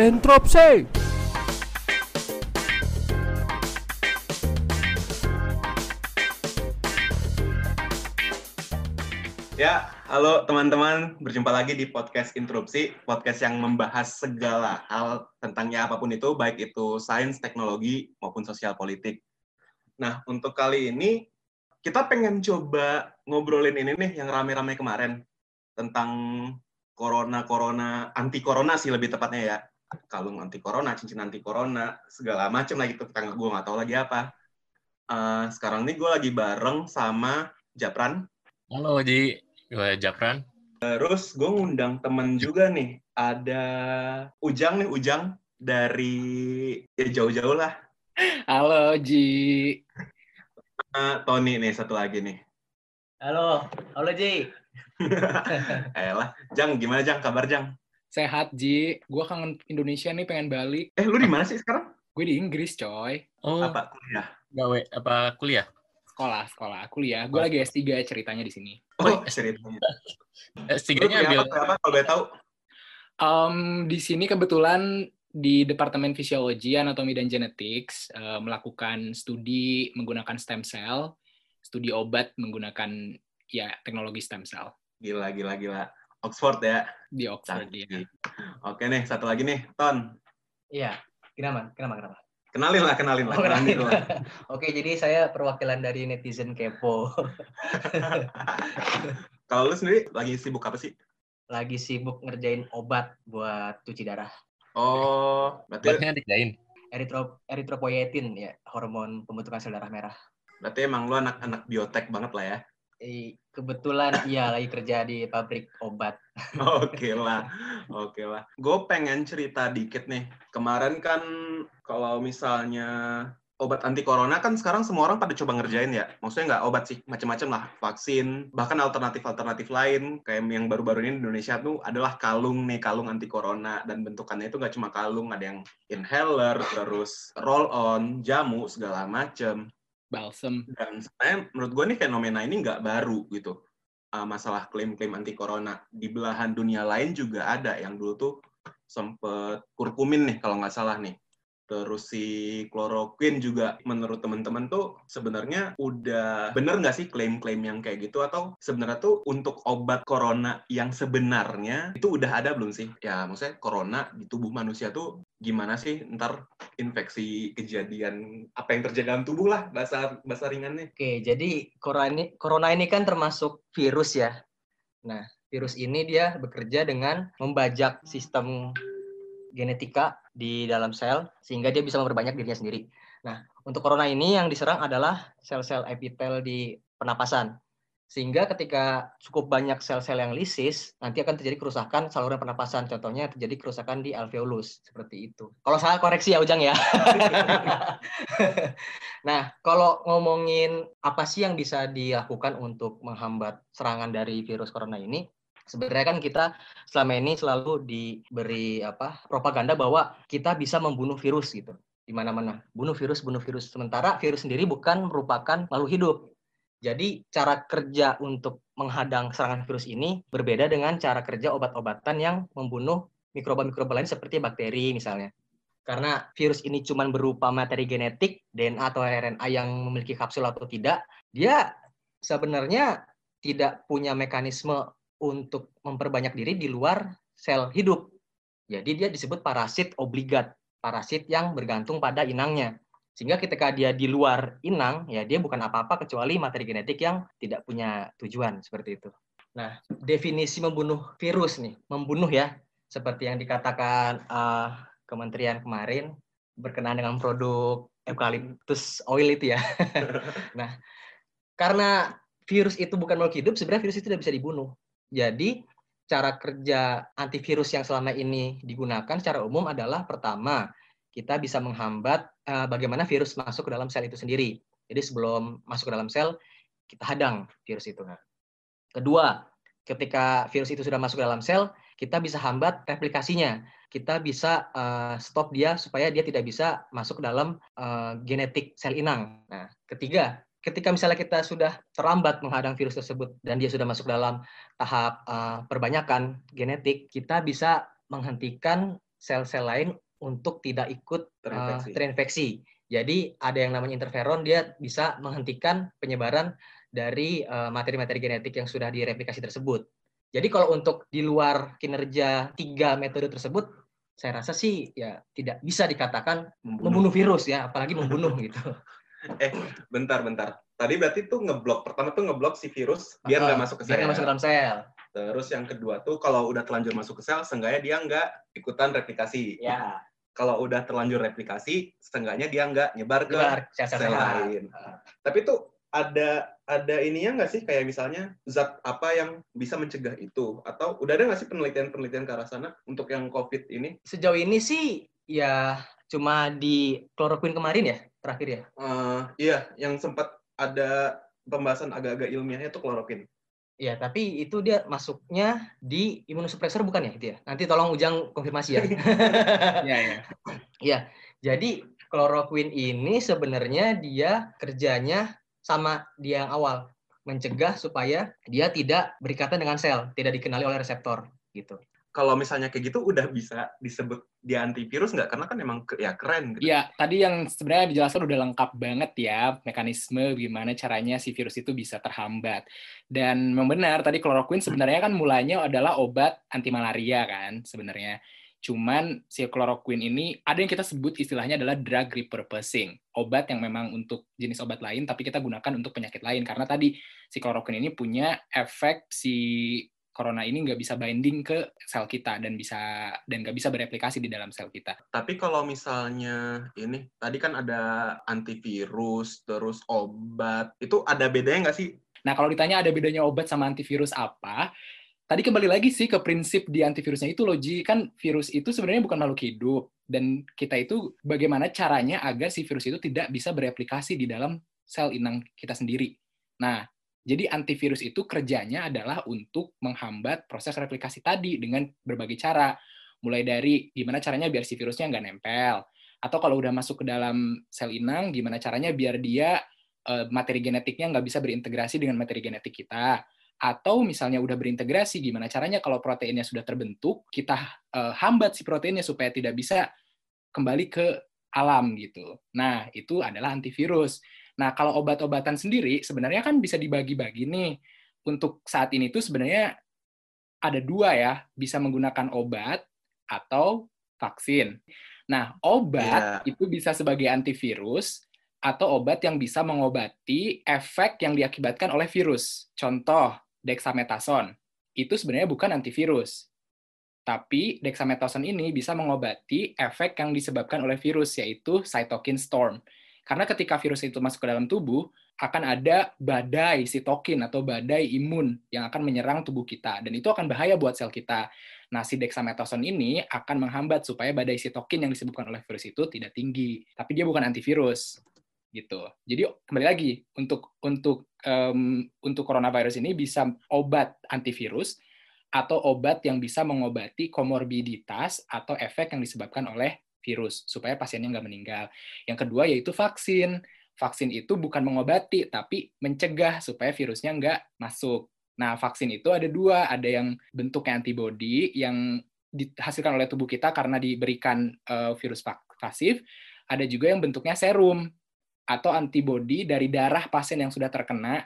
Entropsi. Ya, halo teman-teman, berjumpa lagi di podcast Interupsi, podcast yang membahas segala hal tentang ya apa pun itu, baik itu sains, teknologi, maupun sosial politik. Nah, untuk kali ini, kita pengen coba ngobrolin ini nih yang rame-rame kemarin, tentang corona-corona, anti-corona sih lebih tepatnya ya. Kalung anti-corona, cincin anti-corona, segala macam lagi, tetangga gue nggak tahu lagi apa. Uh, sekarang ini gue lagi bareng sama Japran. Halo, Ji. Gue Japran. Terus gue ngundang temen juga nih. Ada Ujang nih, Ujang. Dari ya jauh-jauh lah. Halo, Ji. Uh, Tony nih, satu lagi nih. Halo, halo Ji. Elah, Jang, gimana Jang? Kabar Jang? Sehat, Ji. Gue kangen Indonesia nih, pengen balik. Eh, lu di mana sih sekarang? Gue di Inggris, coy. Oh, Apa kuliah? gawe apa kuliah? Sekolah, sekolah. Kuliah. Gue lagi S3 ceritanya di sini. Oh, ceritanya. Lu S3-nya kuliah ambil apa, apa kalau boleh tahu? Um, di sini kebetulan di Departemen Fisiologi, Anatomi, dan Genetics eh, melakukan studi menggunakan stem cell, studi obat menggunakan ya teknologi stem cell Gila, gila, gila. Oxford ya. di Oxford. Canggih. ya. Oke nih, satu lagi nih, Ton. Iya, kenapa? Kenapa? Kenapa? Kenalin lah, kenalin lah. Oh, kenalin lah. Oke, jadi saya perwakilan dari netizen kepo. Kalau lu sendiri lagi sibuk apa sih? Lagi sibuk ngerjain obat buat cuci darah. Oh, berarti buatnya dikerjain. Eritro eritropoietin ya, hormon pembentukan sel darah merah. berarti emang lu anak-anak biotek banget lah ya. Kebetulan iya lagi kerja di pabrik obat. Oke lah, oke lah. Gue pengen cerita dikit nih. Kemarin kan kalau misalnya obat anti corona kan sekarang semua orang pada coba ngerjain ya. Maksudnya nggak obat sih, macam-macam lah. Vaksin, bahkan alternatif-alternatif lain kayak yang baru-baru ini di Indonesia tuh adalah kalung nih, kalung anti corona dan bentukannya itu nggak cuma kalung, ada yang inhaler, terus roll on, jamu segala macem Balsam. dan sebenarnya menurut gue nih fenomena ini nggak baru gitu. Uh, masalah klaim-klaim anti corona. Di belahan dunia lain juga ada yang dulu tuh sempet kurkumin nih kalau nggak salah nih. Terus si chloroquine juga menurut teman-teman tuh sebenarnya udah bener nggak sih klaim-klaim yang kayak gitu? Atau sebenarnya tuh untuk obat corona yang sebenarnya itu udah ada belum sih? Ya maksudnya corona di tubuh manusia tuh gimana sih? Ntar infeksi kejadian apa yang terjadi dalam tubuh lah bahasa bahasa ringannya Oke, jadi corona ini, corona ini kan termasuk virus ya. Nah, virus ini dia bekerja dengan membajak sistem genetika di dalam sel sehingga dia bisa memperbanyak dirinya sendiri. Nah, untuk corona ini yang diserang adalah sel-sel epitel di penapasan. Sehingga ketika cukup banyak sel-sel yang lisis, nanti akan terjadi kerusakan saluran pernapasan. Contohnya terjadi kerusakan di alveolus, seperti itu. Kalau salah koreksi ya Ujang ya. Nah, kalau ngomongin apa sih yang bisa dilakukan untuk menghambat serangan dari virus corona ini, sebenarnya kan kita selama ini selalu diberi apa propaganda bahwa kita bisa membunuh virus gitu di mana-mana. Bunuh virus, bunuh virus. Sementara virus sendiri bukan merupakan makhluk hidup. Jadi cara kerja untuk menghadang serangan virus ini berbeda dengan cara kerja obat-obatan yang membunuh mikroba-mikroba lain seperti bakteri misalnya. Karena virus ini cuma berupa materi genetik, DNA atau RNA yang memiliki kapsul atau tidak, dia sebenarnya tidak punya mekanisme untuk memperbanyak diri di luar sel hidup. Jadi dia disebut parasit obligat, parasit yang bergantung pada inangnya. Sehingga ketika dia di luar inang, ya dia bukan apa-apa kecuali materi genetik yang tidak punya tujuan seperti itu. Nah, definisi membunuh virus nih, membunuh ya, seperti yang dikatakan uh, Kementerian kemarin berkenaan dengan produk eukaliptus oil itu ya. nah, karena virus itu bukan makhluk hidup, sebenarnya virus itu tidak bisa dibunuh. Jadi, cara kerja antivirus yang selama ini digunakan secara umum adalah pertama, kita bisa menghambat uh, bagaimana virus masuk ke dalam sel itu sendiri. Jadi sebelum masuk ke dalam sel, kita hadang virus itu. Kedua, ketika virus itu sudah masuk ke dalam sel, kita bisa hambat replikasinya. Kita bisa uh, stop dia supaya dia tidak bisa masuk ke dalam uh, genetik sel inang. Nah, ketiga, ketika misalnya kita sudah terlambat menghadang virus tersebut dan dia sudah masuk dalam tahap uh, perbanyakan genetik, kita bisa menghentikan sel-sel lain untuk tidak ikut uh, Terinfeksi. terinfeksi. Jadi ada yang namanya interferon, dia bisa menghentikan penyebaran dari uh, materi-materi genetik yang sudah direplikasi tersebut. Jadi kalau untuk di luar kinerja tiga metode tersebut, saya rasa sih ya tidak bisa dikatakan membunuh virus ya, apalagi membunuh gitu. Eh, bentar, bentar. Tadi berarti tuh ngeblok. Pertama tuh ngeblok si virus biar nggak Ah, masuk ke biar sel. nggak masuk ke dalam sel. Terus yang kedua tuh kalau udah terlanjur masuk ke sel, seenggaknya dia nggak ikutan replikasi. Ya, Kalau udah terlanjur replikasi, seenggaknya dia nggak nyebar ke sel-sel sel lain. Tapi tuh ada ada ininya nggak sih kayak misalnya zat apa yang bisa mencegah itu? Atau udah ada nggak sih penelitian-penelitian ke arah sana untuk yang COVID ini? Sejauh ini sih ya cuma di kloroquine kemarin ya terakhir ya. Eh, iya, yang sempat ada pembahasan agak-agak ilmiahnya tuh kloroquine. Ya, tapi itu dia masuknya di imunosupresor bukan ya itu ya? Nanti tolong Ujang konfirmasi ya. Iya, iya. Ya, jadi kloroquine ini sebenarnya dia kerjanya sama dia yang awal, mencegah supaya dia tidak berikatan dengan sel, tidak dikenali oleh reseptor gitu. Kalau misalnya kayak gitu udah bisa disebut dia antivirus nggak? Karena kan emang ya keren gitu. Iya, tadi yang sebenarnya dijelaskan udah lengkap banget ya mekanisme gimana caranya si virus itu bisa terhambat. Dan memang benar tadi kloroquine sebenarnya kan mulanya adalah obat anti malaria kan sebenarnya. Cuman si kloroquine ini ada yang kita sebut istilahnya adalah drug repurposing. Obat yang memang untuk jenis obat lain tapi kita gunakan untuk penyakit lain karena tadi si kloroquine ini punya efek si corona ini nggak bisa binding ke sel kita dan bisa dan nggak bisa bereplikasi di dalam sel kita. Tapi kalau misalnya ini tadi kan ada antivirus, terus obat, itu ada bedanya nggak sih? Nah, kalau ditanya ada bedanya obat sama antivirus apa, tadi kembali lagi sih ke prinsip di antivirusnya itu loh, Ji. Kan virus itu sebenarnya bukan makhluk hidup. Dan kita itu bagaimana caranya agar si virus itu tidak bisa bereplikasi di dalam sel inang kita sendiri. Nah, jadi antivirus itu kerjanya adalah untuk menghambat proses replikasi tadi dengan berbagai cara. Mulai dari gimana caranya biar si virusnya nggak nempel. Atau kalau udah masuk ke dalam sel inang, gimana caranya biar dia eh, materi genetiknya nggak bisa berintegrasi dengan materi genetik kita. Atau misalnya udah berintegrasi, gimana caranya kalau proteinnya sudah terbentuk, kita eh, hambat si proteinnya supaya tidak bisa kembali ke alam gitu. Nah, itu adalah antivirus. Nah, kalau obat-obatan sendiri sebenarnya kan bisa dibagi-bagi nih. Untuk saat ini tuh sebenarnya ada dua ya, bisa menggunakan obat atau vaksin. Nah, obat itu bisa sebagai antivirus atau obat yang bisa mengobati efek yang diakibatkan oleh virus. Contoh, dexamethasone. Itu sebenarnya bukan antivirus. Tapi dexamethasone ini bisa mengobati efek yang disebabkan oleh virus, yaitu cytokine storm. Karena ketika virus itu masuk ke dalam tubuh, akan ada badai sitokin atau badai imun yang akan menyerang tubuh kita. Dan itu akan bahaya buat sel kita. Nah, si dexamethasone ini akan menghambat supaya badai sitokin yang disebabkan oleh virus itu tidak tinggi. Tapi dia bukan antivirus gitu. Jadi kembali lagi untuk untuk em, untuk coronavirus ini bisa obat antivirus atau obat yang bisa mengobati komorbiditas atau efek yang disebabkan oleh virus supaya pasiennya nggak meninggal. Yang kedua yaitu vaksin. Vaksin itu bukan mengobati tapi mencegah supaya virusnya nggak masuk. Nah vaksin itu ada dua, ada yang bentuknya antibody yang dihasilkan oleh tubuh kita karena diberikan eh, virus pasif. Ada juga yang bentuknya serum atau antibody dari darah pasien yang sudah terkena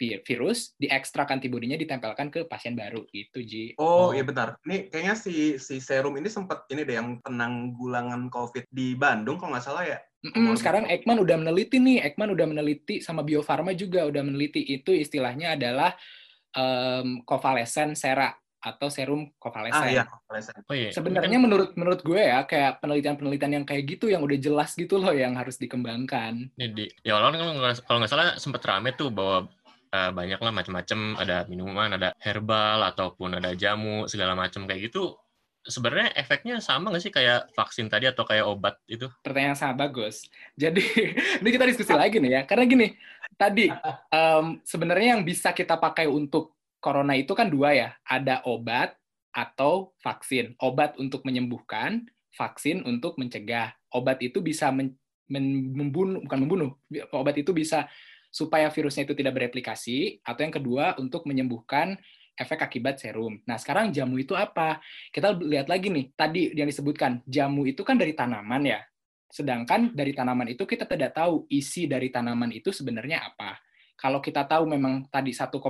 vi- virus, diekstrak antibodinya ditempelkan ke pasien baru gitu, Ji. Oh, Oh. iya bentar. Ini kayaknya si si serum ini sempat ini deh yang penanggulangan COVID di Bandung kalau nggak salah ya. Mm-mm, Oh, sekarang Ekman udah meneliti nih, Ekman udah meneliti sama Bio Farma juga udah meneliti itu istilahnya adalah em, convalescent sera atau serum convalescent. Ah iya. Oh iya. Sebenarnya menurut menurut gue ya kayak penelitian-penelitian yang kayak gitu yang udah jelas gitu loh yang harus dikembangkan. Ini di ya kalau nggak- kalau nggak salah sempat rame tuh bahwa eh, banyak lah macam-macam ada minuman, ada herbal ataupun ada jamu segala macam kayak gitu. Sebenarnya efeknya sama nggak sih kayak vaksin tadi atau kayak obat itu? Pertanyaan yang sangat bagus. Jadi ini kita diskusi lagi nih ya, karena gini tadi em, sebenarnya yang bisa kita pakai untuk corona itu kan dua ya, ada obat atau vaksin. Obat untuk menyembuhkan, vaksin untuk mencegah. Obat itu bisa men- men- membunuh, bukan membunuh. Obat itu bisa supaya virusnya itu tidak bereplikasi, atau yang kedua untuk menyembuhkan efek akibat serum. Nah, sekarang jamu itu apa? Kita lihat lagi nih, tadi yang disebutkan, jamu itu kan dari tanaman ya. Sedangkan dari tanaman itu kita tidak tahu isi dari tanaman itu sebenarnya apa. Kalau kita tahu memang tadi 1,8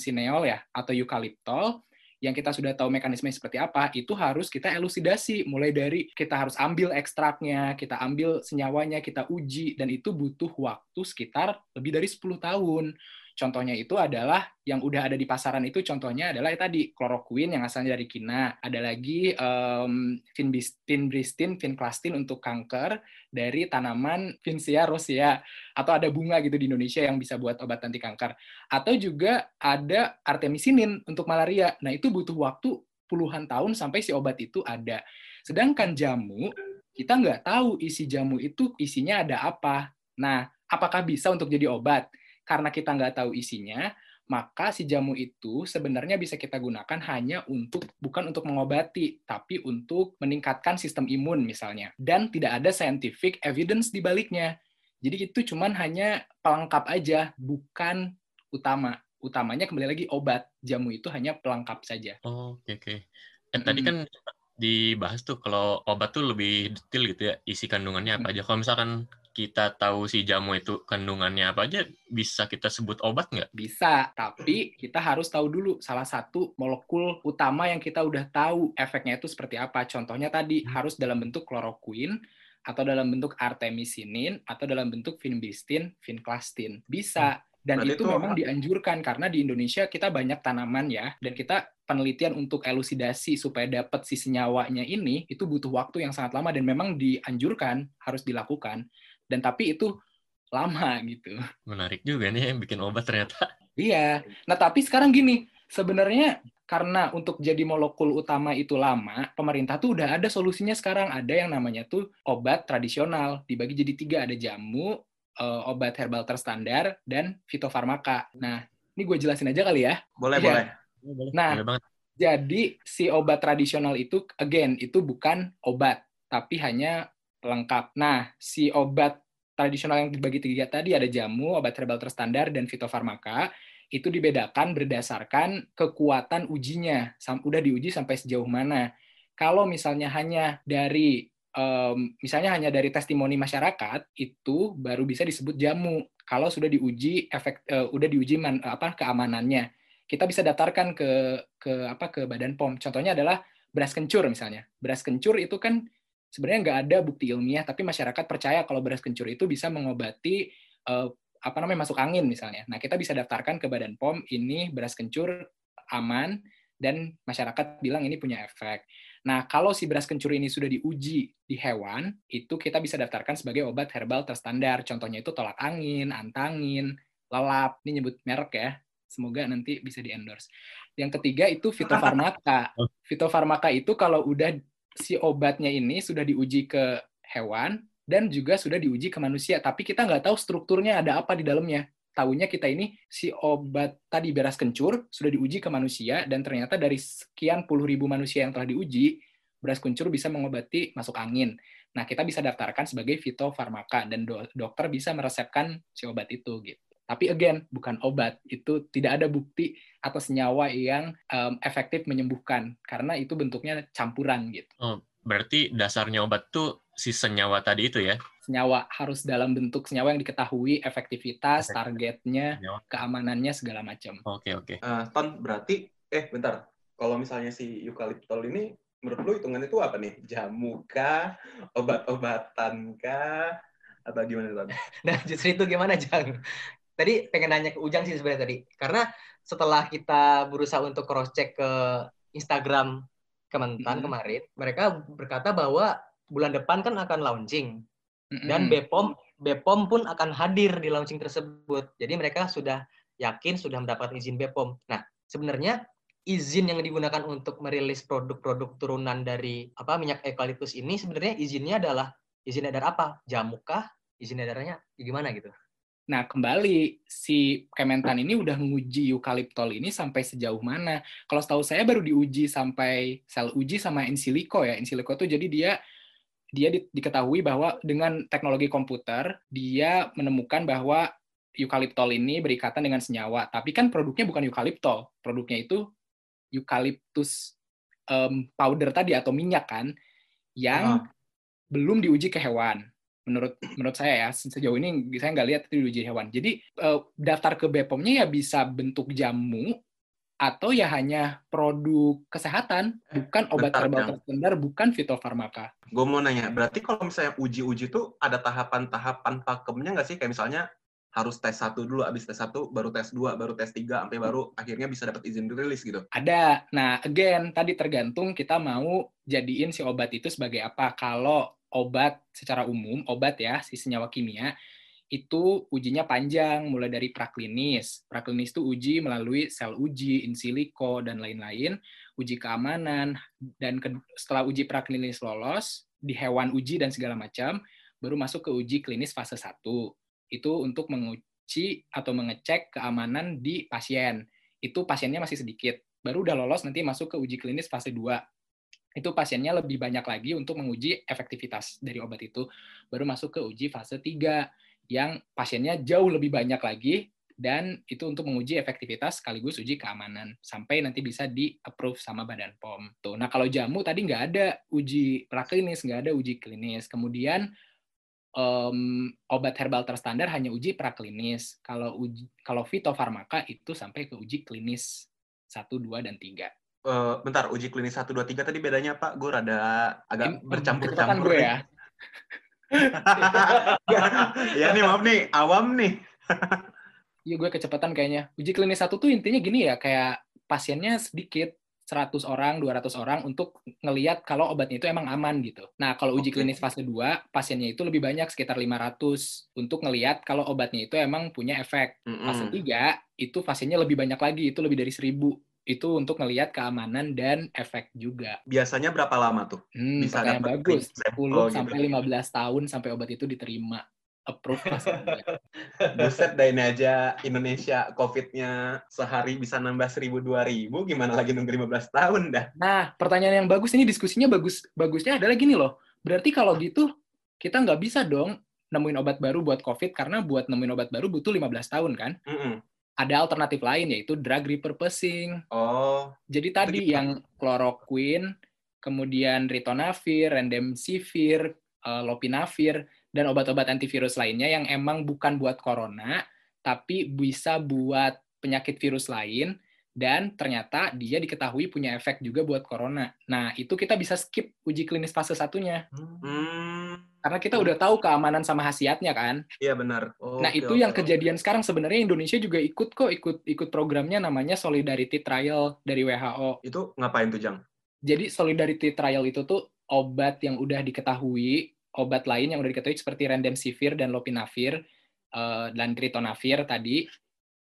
sineol ya, atau eukaliptol, yang kita sudah tahu mekanisme seperti apa, itu harus kita elusidasi. Mulai dari kita harus ambil ekstraknya, kita ambil senyawanya, kita uji, dan itu butuh waktu sekitar lebih dari 10 tahun. Contohnya itu adalah yang udah ada di pasaran itu contohnya adalah ya tadi chloroquine yang asalnya dari Kina, ada lagi um, vinbristin, vinclastin untuk kanker dari tanaman Vincia rosea atau ada bunga gitu di Indonesia yang bisa buat obat anti kanker. Atau juga ada artemisinin untuk malaria. Nah, itu butuh waktu puluhan tahun sampai si obat itu ada. Sedangkan jamu, kita nggak tahu isi jamu itu isinya ada apa. Nah, apakah bisa untuk jadi obat? Karena kita nggak tahu isinya, maka si jamu itu sebenarnya bisa kita gunakan hanya untuk bukan untuk mengobati, tapi untuk meningkatkan sistem imun misalnya. Dan tidak ada scientific evidence di baliknya. Jadi itu cuman hanya pelengkap aja, bukan utama. Utamanya kembali lagi obat. Jamu itu hanya pelengkap saja. Oh, oke okay, oke. Okay. Eh, tadi kan dibahas tuh kalau obat tuh lebih detail gitu ya isi kandungannya apa aja. Kalau misalkan kita tahu si jamu itu kandungannya apa aja, bisa kita sebut obat nggak? Bisa, tapi kita harus tahu dulu salah satu molekul utama yang kita udah tahu efeknya itu seperti apa. Contohnya tadi hmm. harus dalam bentuk kloroquine, atau dalam bentuk artemisinin, atau dalam bentuk vinbistin, vinclastin. Bisa, hmm. dan Berarti itu, itu memang dianjurkan karena di Indonesia kita banyak tanaman ya, dan kita penelitian untuk elusidasi supaya dapat si senyawanya ini itu butuh waktu yang sangat lama dan memang dianjurkan harus dilakukan dan tapi itu lama gitu. Menarik juga nih yang bikin obat ternyata. Iya. Nah, tapi sekarang gini, sebenarnya karena untuk jadi molekul utama itu lama, pemerintah tuh udah ada solusinya sekarang. Ada yang namanya tuh obat tradisional, dibagi jadi tiga. Ada jamu, eh, obat herbal terstandar, dan fitofarmaka. Nah, ini gue jelasin aja kali ya. Boleh, ya. boleh. Nah, boleh jadi si obat tradisional itu, again, itu bukan obat, tapi hanya lengkap. Nah, si obat tradisional yang dibagi tiga tadi ada jamu, obat herbal terstandar, dan fitofarmaka. Itu dibedakan berdasarkan kekuatan ujinya. Udah diuji sampai sejauh mana. Kalau misalnya hanya dari um, misalnya hanya dari testimoni masyarakat itu baru bisa disebut jamu. Kalau sudah diuji efek uh, udah diuji man, apa keamanannya. Kita bisa daftarkan ke ke apa ke Badan POM. Contohnya adalah beras kencur misalnya. Beras kencur itu kan sebenarnya nggak ada bukti ilmiah, tapi masyarakat percaya kalau beras kencur itu bisa mengobati uh, apa namanya masuk angin misalnya. Nah kita bisa daftarkan ke Badan POM ini beras kencur aman dan masyarakat bilang ini punya efek. Nah kalau si beras kencur ini sudah diuji di hewan, itu kita bisa daftarkan sebagai obat herbal terstandar. Contohnya itu tolak angin, antangin, lelap. Ini nyebut merek ya. Semoga nanti bisa di endorse. Yang ketiga itu fitofarmaka. Fitofarmaka itu kalau udah si obatnya ini sudah diuji ke hewan dan juga sudah diuji ke manusia, tapi kita nggak tahu strukturnya ada apa di dalamnya. Tahunya kita ini si obat tadi beras kencur sudah diuji ke manusia dan ternyata dari sekian puluh ribu manusia yang telah diuji, beras kencur bisa mengobati masuk angin. Nah, kita bisa daftarkan sebagai fitofarmaka dan do dokter bisa meresepkan si obat itu gitu. Tapi again, bukan obat. Itu tidak ada bukti atau senyawa yang um, efektif menyembuhkan karena itu bentuknya campuran gitu. Oh, berarti dasarnya obat tuh si senyawa tadi itu ya? Senyawa harus dalam bentuk senyawa yang diketahui efektivitas, targetnya, senyawa. keamanannya segala macam. Oke, okay, oke. Okay. Uh, Ton, berarti eh bentar. Kalau misalnya si eukaliptol ini menurut lu hitungan itu apa nih? Jamu kah? Obat-obatan kah? Atau gimana, Ton? Nah, justru itu gimana, Jang? Tadi pengen nanya ke Ujang sih sebenarnya tadi. Karena setelah kita berusaha untuk cross check ke Instagram Kementan hmm. kemarin, mereka berkata bahwa bulan depan kan akan launching. Hmm. Dan BPOM BPOM pun akan hadir di launching tersebut. Jadi mereka sudah yakin sudah mendapat izin BPOM. Nah, sebenarnya izin yang digunakan untuk merilis produk-produk turunan dari apa minyak eukaliptus ini sebenarnya izinnya adalah izin edar apa? Jamukah? Izin edarnya gimana gitu? Nah, kembali si Kementan ini udah nguji eukaliptol ini sampai sejauh mana? Kalau setahu saya baru diuji sampai sel uji sama in silico ya. In silico itu jadi dia dia di, diketahui bahwa dengan teknologi komputer dia menemukan bahwa eukaliptol ini berikatan dengan senyawa. Tapi kan produknya bukan eukaliptol, produknya itu eucalyptus um, powder tadi atau minyak kan yang Ah. belum diuji ke hewan. Menurut menurut saya ya sejauh ini saya nggak lihat itu diuji hewan. Jadi eh, daftar ke BPOM-nya ya bisa bentuk jamu atau ya hanya produk kesehatan, bukan obat herbal Jang. terstandar, bukan fitofarmaka. Gue mau nanya, berarti kalau misalnya uji-uji tuh ada tahapan-tahapan pakemnya nggak sih? Kayak misalnya harus tes satu dulu, abis tes satu, baru tes dua, baru tes tiga, sampai baru akhirnya bisa dapat izin rilis gitu. Ada. Nah, again, tadi tergantung kita mau jadiin si obat itu sebagai apa. Kalau obat secara umum, obat ya, si senyawa kimia, itu ujinya panjang, mulai dari praklinis. Praklinis itu uji melalui sel uji, in silico, dan lain-lain, uji keamanan, dan ke- setelah uji praklinis lolos, di hewan uji dan segala macam, baru masuk ke uji klinis fase 1. Itu untuk menguji atau mengecek keamanan di pasien itu pasiennya masih sedikit. Baru udah lolos nanti masuk ke uji klinis fase 2. Itu pasiennya lebih banyak lagi untuk menguji efektivitas dari obat itu. Baru masuk ke uji fase 3 yang pasiennya jauh lebih banyak lagi dan itu untuk menguji efektivitas sekaligus uji keamanan sampai nanti bisa di approve sama Badan POM. Tuh. Nah kalau jamu tadi nggak ada uji praklinis, nggak ada uji klinis. Kemudian em, obat herbal terstandar hanya uji praklinis. Kalau uji kalau fitofarmaka itu sampai ke uji klinis 1, 2 dan 3. Eh, bentar, uji klinis 1, 2, 3 tadi bedanya apa? Gue rada agak bercampur-campur gue ya. ya nih, maaf nih, awam nih. Iya gue kecepatan kayaknya. Uji klinis satu tuh intinya gini ya, kayak pasiennya sedikit, 100 orang, 200 orang untuk ngeliat kalau obatnya itu emang aman gitu. Nah, kalau uji Oke. klinis fase 2, pasiennya itu lebih banyak, sekitar 500 untuk ngeliat kalau obatnya itu emang punya efek. Fase Mm-mm. 3, itu pasiennya lebih banyak lagi, itu lebih dari 1000. Itu untuk ngeliat keamanan dan efek juga. Biasanya berapa lama tuh? Hmm, Bisa dapat bagus. sampel 10 gitu. sampai 15 tahun sampai obat itu diterima. Approve fase 3. Buset dah ini aja Indonesia COVID-nya sehari bisa nambah 1000 2000 gimana lagi nunggu 15 tahun dah. Nah, pertanyaan yang bagus ini diskusinya bagus. Bagusnya adalah gini loh. Berarti kalau gitu kita nggak bisa dong nemuin obat baru buat COVID karena buat nemuin obat baru butuh 15 tahun kan? Mm-mm. Ada alternatif lain yaitu drug repurposing. Oh, Jadi tadi yang chloroquine, kemudian ritonavir, remdesivir, eh, lopinavir, dan obat-obat antivirus lainnya yang emang bukan buat corona, tapi bisa buat penyakit virus lain, dan ternyata dia diketahui punya efek juga buat corona. Nah, itu kita bisa skip uji klinis fase satunya. hmm, Karena kita udah tahu keamanan sama khasiatnya kan. iya benar. Nah, Oke, itu oke, yang kejadian sekarang sebenarnya Indonesia juga ikut kok, ikut ikut programnya namanya Solidarity Trial dari WHO. Itu ngapain tuh, Jang? Jadi solidarity trial itu tuh obat yang udah diketahui, obat lain yang udah diketahui seperti remdesivir dan lopinavir eh, dan ritonavir tadi,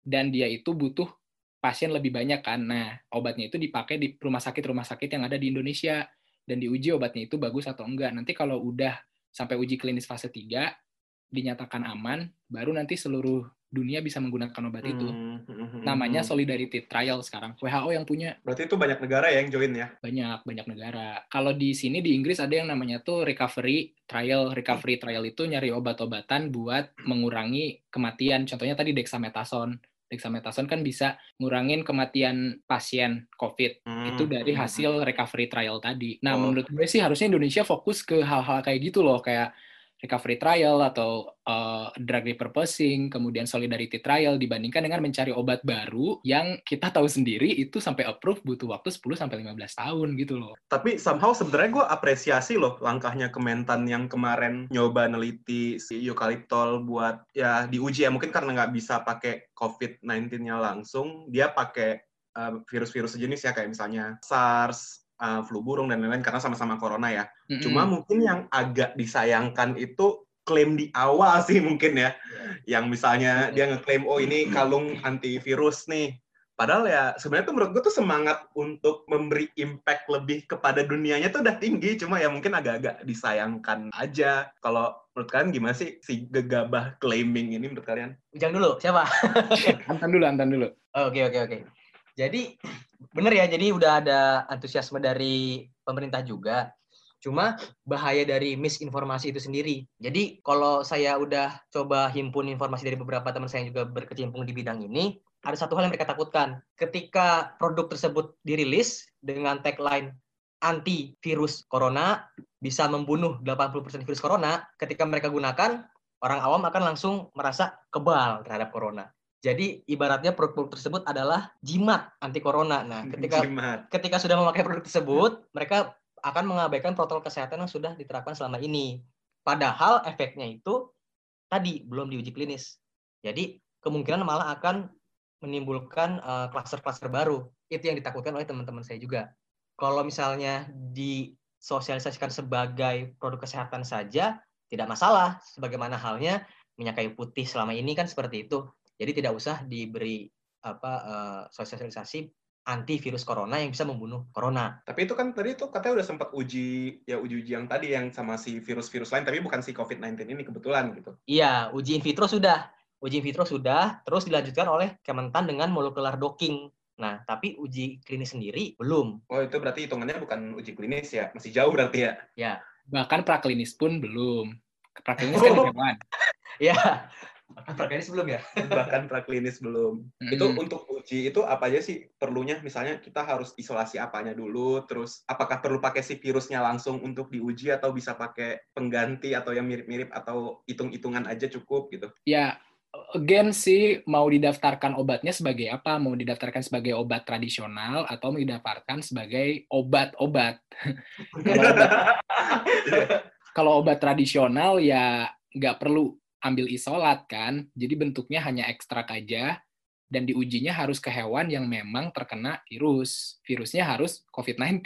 dan dia itu butuh pasien lebih banyak kan. Nah, obatnya itu dipakai di rumah sakit-rumah sakit yang ada di Indonesia dan diuji obatnya itu bagus atau enggak. Nanti kalau udah sampai uji klinis fase 3 dinyatakan aman, baru nanti seluruh dunia bisa menggunakan obat itu. Hmm, hmm, hmm, Namanya hmm. solidarity trial sekarang. WHO yang punya Berarti itu banyak negara ya yang join ya? banyak banyak negara. Kalau di sini di Inggris ada yang namanya tuh recovery trial. Recovery trial itu nyari obat-obatan buat mengurangi kematian. Contohnya tadi dexamethasone. Dexamethasone kan bisa ngurangin kematian pasien COVID. Hmm, Itu dari hmm, hasil recovery trial tadi. Nah, Oh. menurut gue sih harusnya Indonesia fokus ke hal-hal kayak gitu loh, kayak recovery trial atau uh, drug repurposing, kemudian solidarity trial dibandingkan dengan mencari obat baru yang kita tahu sendiri itu sampai approve butuh waktu 10 sampai 15 tahun gitu loh. Tapi somehow sebenarnya gue apresiasi loh langkahnya Kementan yang kemarin nyoba neliti si eukaliptol buat ya diuji ya mungkin karena nggak bisa pakai COVID-19-nya langsung, dia pakai uh, virus-virus sejenis ya kayak misalnya SARS, uh, flu burung dan lain-lain karena sama-sama corona ya. Mm-mm. Cuma mungkin yang agak disayangkan itu klaim di awal sih mungkin ya. Yang misalnya dia ngeklaim oh ini kalung antivirus nih. Padahal ya sebenarnya tuh menurut gue tuh semangat untuk memberi impact lebih kepada dunianya tuh udah tinggi. Cuma ya mungkin agak-agak disayangkan aja. Kalau menurut kalian gimana sih si gegabah claiming ini menurut kalian? Ujang dulu, siapa? Antan dulu, Antan dulu. Oke oke oke. Jadi bener ya, jadi udah ada antusiasme dari pemerintah juga. Cuma bahaya dari misinformasi itu sendiri. Jadi kalau saya udah coba himpun informasi dari beberapa teman saya yang juga berkecimpung di bidang ini, ada satu hal yang mereka takutkan. Ketika produk tersebut dirilis dengan tagline anti virus corona bisa membunuh 80% virus corona, ketika mereka gunakan, orang awam akan langsung merasa kebal terhadap corona. Jadi ibaratnya produk-produk tersebut adalah jimat anti corona. Nah, ketika Jimat. ketika sudah memakai produk tersebut, mereka akan mengabaikan protokol kesehatan yang sudah diterapkan selama ini. Padahal efeknya itu tadi belum diuji klinis. Jadi kemungkinan malah akan menimbulkan eh, klaster-klaster baru. Itu yang ditakutkan oleh teman-teman saya juga. Kalau misalnya disosialisasikan sebagai produk kesehatan saja, tidak masalah. Sebagaimana halnya minyak kayu putih selama ini kan seperti itu. Jadi tidak usah diberi apa eh, sosialisasi antivirus corona yang bisa membunuh corona. Tapi itu kan tadi tuh katanya udah sempat uji ya uji-uji yang tadi yang sama si virus-virus lain tapi bukan si COVID-19 ini kebetulan gitu. Iya, uji in vitro sudah. Uji in vitro sudah, terus dilanjutkan oleh Kementan dengan molecular docking. Nah, tapi uji klinis sendiri belum. Oh, itu berarti hitungannya bukan uji klinis ya. Masih jauh berarti ya. Bahkan praklinis pun belum. Praklinis kan di hewan. Ya, praklinis belum ya? Bahkan praklinis belum. Itu Mm-mm. untuk uji itu apa aja sih perlunya? Misalnya kita harus isolasi apanya dulu, terus apakah perlu pakai si virusnya langsung untuk diuji atau bisa pakai pengganti atau yang mirip-mirip atau hitung-hitungan aja cukup gitu. Ya, again sih mau didaftarkan obatnya sebagai apa? Mau didaftarkan sebagai obat tradisional atau mau didaftarkan sebagai obat-obat? Kalau obat, kalau obat tradisional ya nggak perlu ambil isolat kan, jadi bentuknya hanya ekstrak aja dan diujinya harus ke hewan yang memang terkena virus. Virusnya harus COVID-19.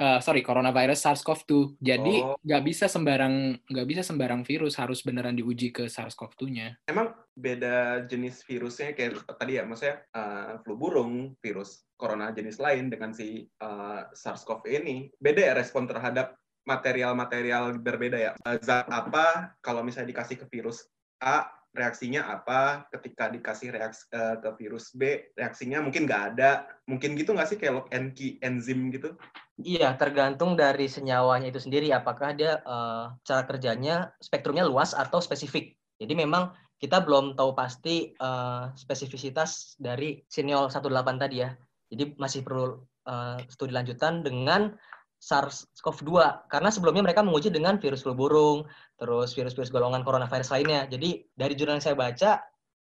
Eh, sorry, coronavirus SARS-CoV-2. Jadi Oh. nggak bisa sembarang nggak bisa sembarang virus harus beneran diuji ke SARS-CoV-2-nya. Emang beda jenis virusnya kayak tadi ya, maksudnya eh, flu burung, virus corona jenis lain dengan si eh, SARS-CoV ini, beda ya respon terhadap material-material berbeda ya. Eh, Zat apa kalau misalnya dikasih ke virus A, reaksinya apa? Ketika dikasih reaksi eh, ke virus B, reaksinya mungkin nggak ada. Mungkin gitu nggak sih kayak lock and key enzim gitu? Iya, tergantung dari senyawanya itu sendiri. Apakah dia eh, cara kerjanya spektrumnya luas atau spesifik. Jadi memang kita belum tahu pasti eh, spesifisitas dari siniol 18 tadi ya. Jadi masih perlu eh, studi lanjutan dengan SARS-CoV-2 karena sebelumnya mereka menguji dengan virus flu burung, terus virus-virus golongan coronavirus lainnya. Jadi dari jurnal yang saya baca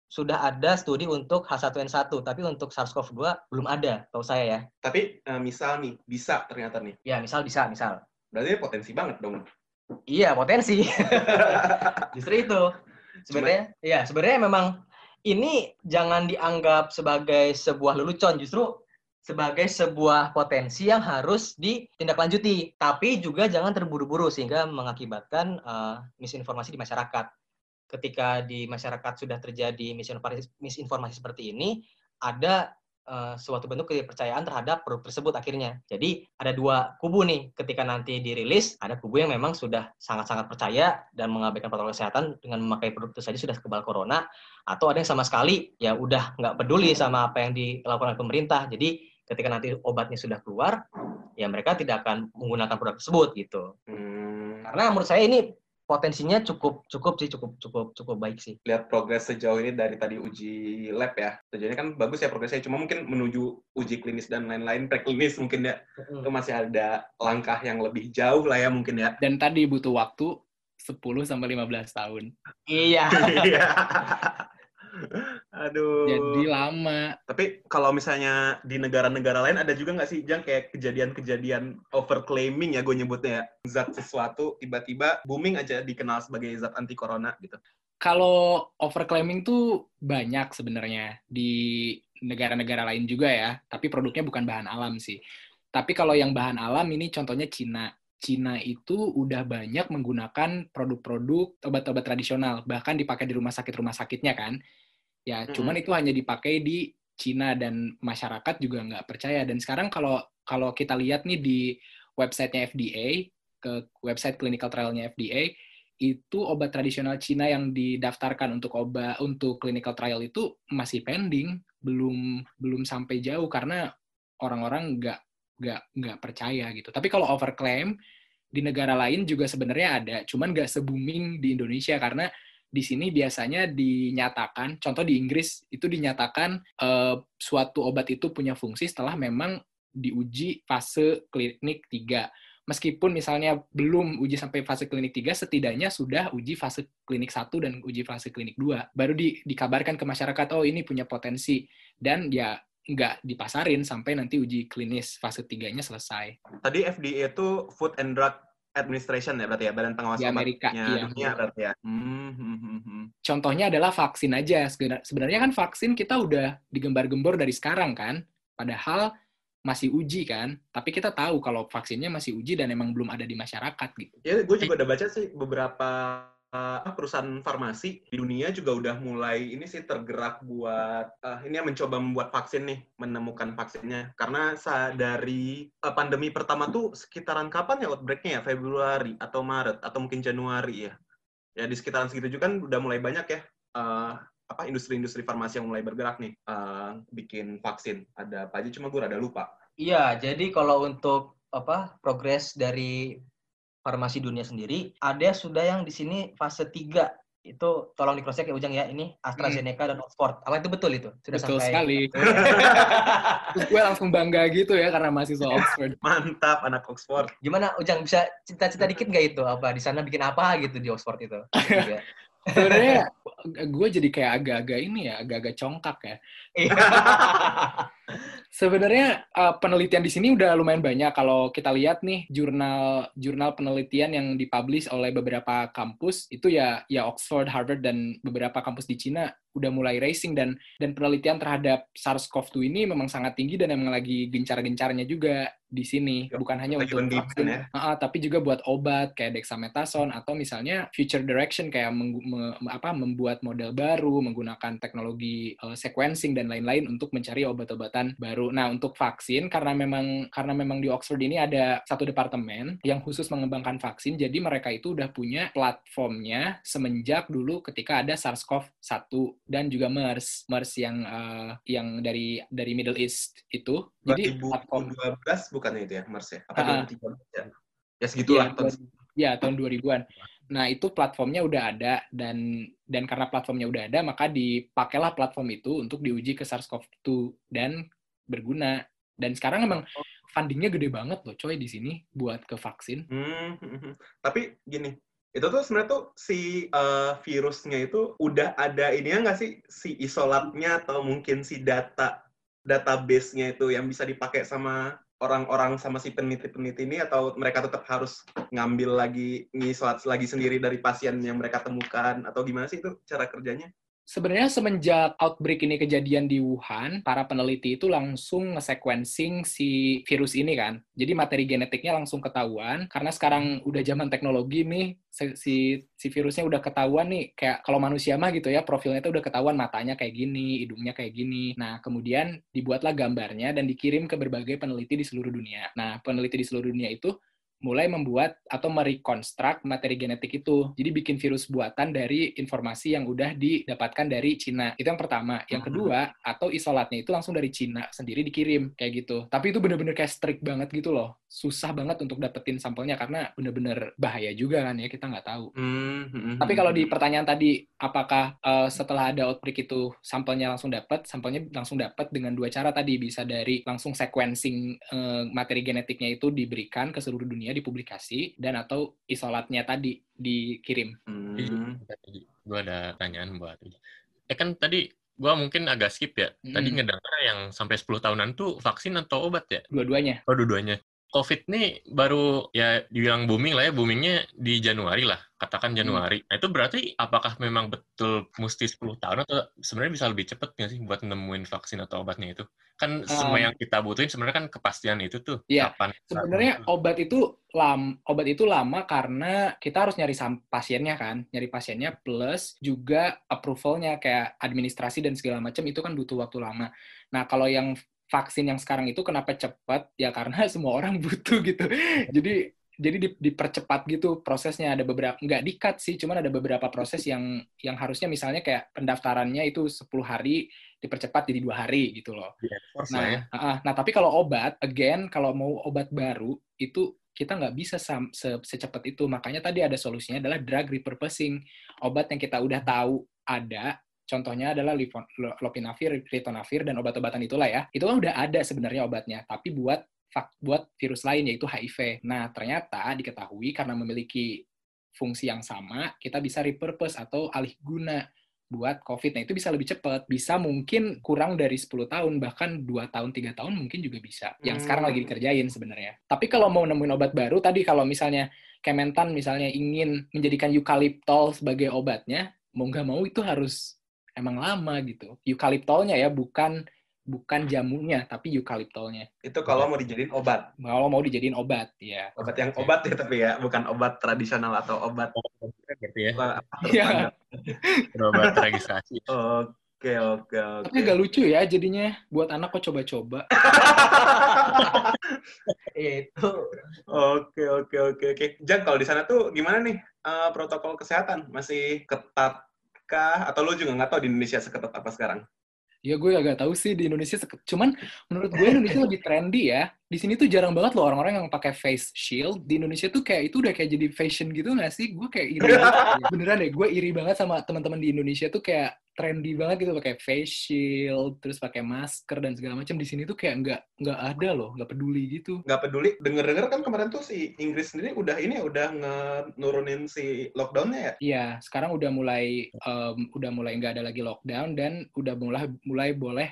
sudah ada studi untuk H1N1, tapi untuk SARS-CoV-2 belum ada, tahu saya ya. Tapi eh, misal nih, bisa ternyata nih. Ya, misal bisa, misal. Berarti potensi banget dong. Iya, potensi. Justru itu. Sebenarnya, ya sebenarnya memang ini jangan dianggap sebagai sebuah lelucon, justru sebagai sebuah potensi yang harus ditindaklanjuti. Tapi juga jangan terburu-buru sehingga mengakibatkan eh, misinformasi di masyarakat. Ketika di masyarakat sudah terjadi misinformasi, seperti ini, ada eh, suatu bentuk kepercayaan terhadap produk tersebut akhirnya. Jadi ada dua kubu nih. Ketika nanti dirilis, ada kubu yang memang sudah sangat-sangat percaya dan mengabaikan protokol kesehatan dengan memakai produk itu saja sudah kebal corona. Atau ada yang sama sekali ya udah nggak peduli sama apa yang dilakukan oleh pemerintah. Jadi ketika nanti obatnya sudah keluar, ya mereka tidak akan menggunakan produk tersebut gitu. Hmm, Karena menurut saya ini potensinya cukup cukup sih cukup cukup cukup baik sih. lihat progres sejauh ini dari tadi uji lab ya. Sejauh ini kan bagus ya progresnya, cuma mungkin menuju uji klinis dan lain-lain, preklinis mungkin ya, itu masih ada langkah yang lebih jauh lah ya mungkin ya. Dan tadi butuh waktu 10 sampai 15 tahun. Iya. Aduh. Jadi lama. Tapi kalau misalnya di negara-negara lain ada juga nggak sih, Jang, kayak kejadian-kejadian overclaiming ya gue nyebutnya ya. Zat sesuatu tiba-tiba booming aja dikenal sebagai zat anti corona gitu. Kalau overclaiming tuh banyak sebenarnya di negara-negara lain juga ya, tapi produknya bukan bahan alam sih. Tapi kalau yang bahan alam ini contohnya Cina. Cina itu udah banyak menggunakan produk-produk obat-obat tradisional, bahkan dipakai di rumah sakit-rumah sakitnya kan. Ya, Mm-mm. cuman itu hanya dipakai di Cina dan masyarakat juga nggak percaya. Dan sekarang kalau kalau kita lihat nih di websitenya FDA, ke website clinical trial-nya FDA, itu obat tradisional Cina yang didaftarkan untuk obat untuk clinical trial itu masih pending, belum belum sampai jauh karena orang-orang nggak nggak nggak percaya gitu. Tapi kalau overclaim di negara lain juga sebenarnya ada, cuman nggak se-booming di Indonesia karena di sini biasanya dinyatakan, contoh di Inggris itu dinyatakan uh, suatu obat itu punya fungsi setelah memang diuji fase klinik 3. Meskipun misalnya belum uji sampai fase klinik 3, setidaknya sudah uji fase klinik 1 dan uji fase klinik 2. Baru di, dikabarkan ke masyarakat, oh ini punya potensi. Dan ya nggak dipasarin sampai nanti uji klinis fase 3-nya selesai. Tadi FDA itu Food and Drug Administration ya berarti ya badan pengawas di Amerika iya. dunia berarti ya. Hmm, hmm, hmm, hmm. Contohnya adalah vaksin aja. Sebenarnya kan vaksin kita udah digembar-gembor dari sekarang kan. Padahal masih uji kan. Tapi kita tahu kalau vaksinnya masih uji dan emang belum ada di masyarakat gitu. Ya, gue juga udah baca sih beberapa uh, perusahaan farmasi di dunia juga udah mulai ini sih tergerak buat uh, ini yang mencoba membuat vaksin nih, menemukan vaksinnya. Karena dari uh, pandemi pertama tuh sekitaran kapan ya outbreaknya ya? Februari atau Maret atau mungkin Januari ya. Ya di sekitaran segitu juga kan udah mulai banyak ya uh, apa industri-industri farmasi yang mulai bergerak nih uh, bikin vaksin. Ada apa aja cuma gue rada lupa. Iya, jadi kalau untuk apa progres dari farmasi dunia sendiri, ada sudah yang di sini fase 3 itu tolong di cross check ya Ujang ya. Ini AstraZeneca hmm. dan Oxford. Apa itu betul itu. Sudah betul sampai sekali. Terus gue langsung bangga gitu ya karena masih mahasiswa Oxford. Mantap anak Oxford. Gimana Ujang bisa cita-cita dikit nggak itu? Apa di sana bikin apa gitu di Oxford itu? Sebenarnya gue jadi kayak agak-agak ini ya agak-agak congkak ya. Iya. Sebenarnya uh, penelitian di sini udah lumayan banyak. Kalau kita lihat nih jurnal jurnal penelitian yang dipublish oleh beberapa kampus itu ya ya Oxford, Harvard dan beberapa kampus di Cina udah mulai racing dan dan penelitian terhadap SARS-CoV-2 ini memang sangat tinggi dan memang lagi gencar-gencarnya juga di sini bukan hanya untuk vaksin ya. uh, tapi juga buat obat kayak dexamethasone atau misalnya future direction kayak meng, me, apa membuat model baru menggunakan teknologi uh, sequencing dan lain-lain untuk mencari obat-obatan baru. Nah, untuk vaksin karena memang karena memang di Oxford ini ada satu departemen yang khusus mengembangkan vaksin jadi mereka itu udah punya platformnya semenjak dulu ketika ada SARS-CoV-1 dan juga MERS, MERS yang uh, yang dari dari Middle East itu. Jadi 2012 platform bukannya itu ya MERS ya? Apa uh, 2013 ya? Ya segitulah. Ya, tahun, ya tahun 2000-an. Nah, itu platformnya udah ada dan dan karena platformnya udah ada, maka dipakailah platform itu untuk diuji ke SARS-CoV-2 dan berguna. Dan sekarang emang oh. fundingnya gede banget loh, coy di sini buat ke vaksin. Hmm, hmm, hmm. tapi gini, itu tuh sebenarnya tuh si uh, virusnya itu udah ada ini ya nggak sih si isolatnya atau mungkin si data database-nya itu yang bisa dipakai sama orang-orang sama si peneliti-peneliti ini atau mereka tetap harus ngambil lagi ngisolat lagi sendiri dari pasien yang mereka temukan atau gimana sih itu cara kerjanya? Sebenarnya semenjak outbreak ini kejadian di Wuhan, para peneliti itu langsung nge-sequencing si virus ini kan. Jadi materi genetiknya langsung ketahuan. Karena sekarang udah zaman teknologi nih, si si virusnya udah ketahuan nih. Kayak kalau manusia mah gitu ya, profilnya itu udah ketahuan matanya kayak gini, hidungnya kayak gini. Nah, kemudian dibuatlah gambarnya dan dikirim ke berbagai peneliti di seluruh dunia. Nah, peneliti di seluruh dunia itu mulai membuat atau merekonstruk materi genetik itu. Jadi bikin virus buatan dari informasi yang udah didapatkan dari Cina. Itu yang pertama. Yang hmm. kedua, atau isolatnya itu langsung dari Cina sendiri dikirim kayak gitu. Tapi itu bener-bener kayak strict banget gitu loh. Susah banget untuk dapetin sampelnya karena bener-bener bahaya juga kan ya kita nggak tahu. Hmm, hmm, Tapi kalau di pertanyaan tadi, apakah uh, setelah ada outbreak itu sampelnya langsung dapat? Sampelnya langsung dapat dengan dua cara tadi. Bisa dari langsung sequencing uh, materi genetiknya itu diberikan ke seluruh dunia dunia dipublikasi dan atau isolatnya tadi dikirim. Hmm. Gue ada pertanyaan buat Eh kan tadi gue mungkin agak skip ya. Tadi hmm. ngedengar yang sampai 10 tahunan tuh vaksin atau obat ya? Dua-duanya. Oh, dua-duanya. COVID nih baru ya dibilang booming lah ya, boomingnya di Januari lah, katakan hmm. Januari. Hmm. Nah itu berarti apakah memang betul mesti 10 tahun atau sebenarnya bisa lebih cepat nggak sih buat nemuin vaksin atau obatnya itu? Kan um, semua yang kita butuhin sebenarnya kan kepastian itu tuh. Iya. Kapan? Sebenarnya obat itu lam, obat itu lama karena kita harus nyari pasiennya kan, nyari pasiennya plus juga approvalnya kayak administrasi dan segala macam itu kan butuh waktu lama. Nah kalau yang vaksin yang sekarang itu kenapa cepat ya karena semua orang butuh gitu jadi jadi di, dipercepat gitu prosesnya ada beberapa nggak dikat sih cuman ada beberapa proses yang yang harusnya misalnya kayak pendaftarannya itu 10 hari dipercepat jadi dua hari gitu loh. Yeah, nah, ya. uh, nah tapi kalau obat, again kalau mau obat baru itu kita nggak bisa se- secepat itu. Makanya tadi ada solusinya adalah drug repurposing. Obat yang kita udah tahu ada, contohnya adalah lopinavir, ritonavir, dan obat-obatan itulah ya. Itu kan udah ada sebenarnya obatnya, tapi buat buat virus lain yaitu HIV. Nah, ternyata diketahui karena memiliki fungsi yang sama, kita bisa repurpose atau alih guna buat COVID. Nah, itu bisa lebih cepat. Bisa mungkin kurang dari 10 tahun, bahkan 2 tahun, 3 tahun mungkin juga bisa. Yang Hmm. sekarang lagi dikerjain sebenarnya. Tapi kalau mau nemuin obat baru, tadi kalau misalnya Kementan misalnya ingin menjadikan eukaliptol sebagai obatnya, mau nggak mau itu harus emang lama gitu. Eukaliptolnya ya, bukan bukan jamunya, tapi eukaliptolnya. Itu kalau mau dijadiin obat. Kalau mau dijadiin obat, ya. Obat yang obat ya tapi ya, bukan obat tradisional atau obat gitu ya. Iya. Obat registrasi. Oke, oke, oke. Tapi agak lucu ya jadinya buat anak kok coba-coba. Iya, itu Oke, oke, oke, oke. Jang, kalau di sana tuh gimana nih eh, protokol kesehatan? Masih ketat kah? Atau lu juga nggak tahu di Indonesia seketat apa sekarang? Ya gue agak tahu sih di Indonesia, seke- cuman menurut gue Indonesia lebih trendy ya. Di sini tuh jarang banget loh orang-orang yang pakai face shield. Di Indonesia tuh kayak itu udah kayak jadi fashion gitu nggak sih? Gue kayak iri banget. Beneran deh, gue iri banget sama teman-teman di Indonesia tuh kayak trendy banget gitu pakai face shield, terus pakai masker dan segala macam. Di sini tuh kayak nggak nggak ada loh, nggak peduli gitu. Nggak peduli. Denger-denger kan kemarin tuh si Inggris sendiri udah ini udah nurunin si lockdownnya ya? Iya, sekarang udah mulai em, udah mulai nggak ada lagi lockdown dan udah mulai mulai boleh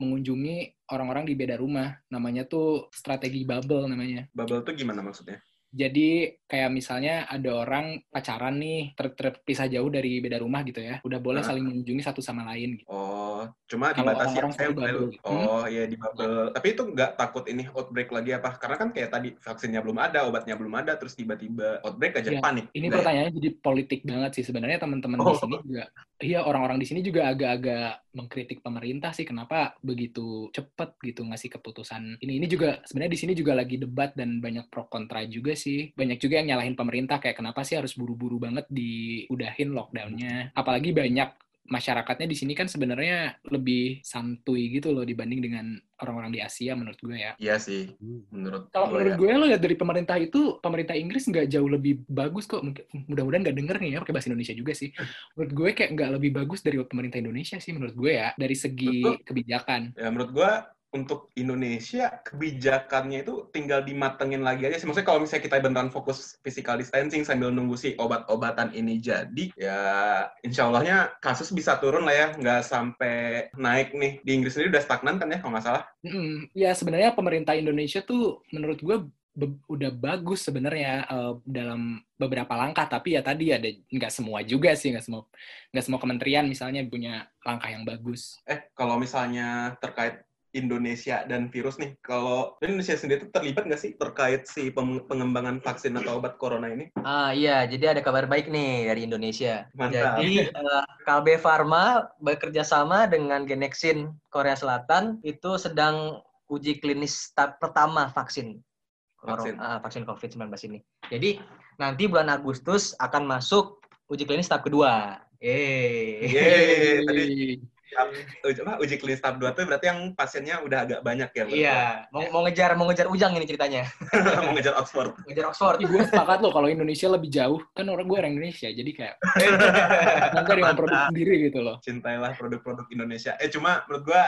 mengunjungi orang-orang di beda rumah. Namanya tuh strategi bubble namanya. Bubble tuh gimana maksudnya? Jadi kayak misalnya ada orang pacaran nih ter- terpisah jauh dari beda rumah gitu ya, udah boleh saling mengunjungi satu sama lain. Gitu. Oh, cuma Kalau dibatasi yang satu boleh- bubble. Hmm? Oh, iya di bubble. Tapi itu nggak takut ini outbreak lagi apa? Karena kan kayak tadi vaksinnya belum ada, obatnya belum ada, terus tiba-tiba outbreak aja Iya, panik. Ini ya? pertanyaannya jadi politik banget sih sebenarnya teman-teman di Oh. sini juga. Iya orang-orang di sini juga agak-agak mengkritik pemerintah sih kenapa begitu cepet gitu ngasih keputusan ini. Ini juga sebenarnya di sini juga lagi debat dan banyak pro kontra juga sih. Banyak juga yang nyalahin pemerintah kayak kenapa sih harus buru-buru banget diudahin lockdownnya. Apalagi banyak masyarakatnya di sini kan sebenarnya lebih santuy gitu loh dibanding dengan orang-orang di Asia menurut gue ya. Iya sih, menurut Kalau gue menurut ya. gue lo lihat dari pemerintah itu, pemerintah Inggris nggak jauh lebih bagus kok. Mungkin mudah-mudahan nggak denger nih ya pakai bahasa Indonesia juga sih. Menurut gue kayak nggak lebih bagus dari pemerintah Indonesia sih menurut gue ya dari segi Betul. kebijakan. Ya menurut gua untuk Indonesia kebijakannya itu tinggal dimatengin lagi aja sih. Maksudnya kalau misalnya kita beneran fokus physical distancing sambil nunggu si obat-obatan ini jadi, ya insya Allahnya kasus bisa turun lah ya, nggak sampai naik nih. Di Inggris sendiri udah stagnan kan ya kalau nggak salah. Mm-mm. Ya sebenarnya pemerintah Indonesia tuh menurut gue be- udah bagus sebenarnya eh, dalam beberapa langkah tapi ya tadi ada nggak semua juga sih nggak semua nggak semua kementerian misalnya punya langkah yang bagus. Eh kalau misalnya terkait Indonesia dan virus nih, kalau Indonesia sendiri tuh terlibat nggak sih terkait si pengembangan vaksin atau obat corona ini? Ah iya, jadi ada kabar baik nih dari Indonesia. Mantap. Jadi eh, Kalbe Pharma bekerja sama dengan Genexin Korea Selatan itu sedang uji klinis tahap pertama vaksin Vaksin. Ah, vaksin COVID-19 ini. Jadi nanti bulan Agustus akan masuk uji klinis tahap kedua. Eh. Yeay, tadi uji, apa, uji klinis tahap 2 tuh berarti yang pasiennya udah agak banyak ya? berarti? Iya, mau, mau ngejar mau ngejar Ujang ini ceritanya. mau ngejar Oxford. Ngejar Oxford. Tapi gue sepakat loh kalau Indonesia lebih jauh kan orang gue orang Indonesia jadi kayak bangga dengan produk sendiri gitu loh. Cintailah produk-produk Indonesia. Eh cuma menurut gua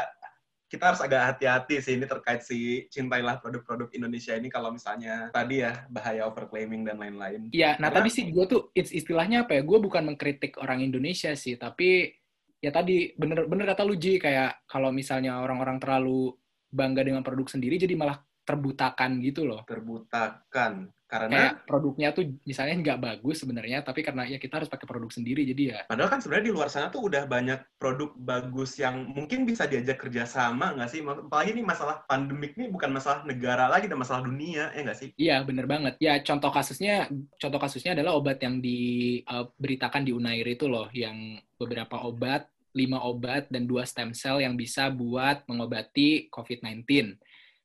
kita harus agak hati-hati sih ini terkait si cintailah produk-produk Indonesia ini kalau misalnya tadi ya bahaya overclaiming dan lain-lain. Iya, nah Karena- tadi sih gue tuh it's- istilahnya apa ya? Gue bukan mengkritik orang Indonesia sih, tapi ya tadi bener bener kata lu Ji kayak kalau misalnya orang-orang terlalu bangga dengan produk sendiri jadi malah terbutakan gitu loh. Terbutakan karena Kayak produknya tuh misalnya nggak bagus sebenarnya, tapi karena ya kita harus pakai produk sendiri jadi ya. Padahal kan sebenarnya di luar sana tuh udah banyak produk bagus yang mungkin bisa diajak kerjasama nggak sih? Apalagi ini masalah pandemik nih bukan masalah negara lagi, dan masalah dunia, ya nggak sih? Iya bener banget. Ya contoh kasusnya contoh kasusnya adalah obat yang diberitakan di Unair itu loh, yang beberapa obat, lima obat dan dua stem cell yang bisa buat mengobati COVID-19.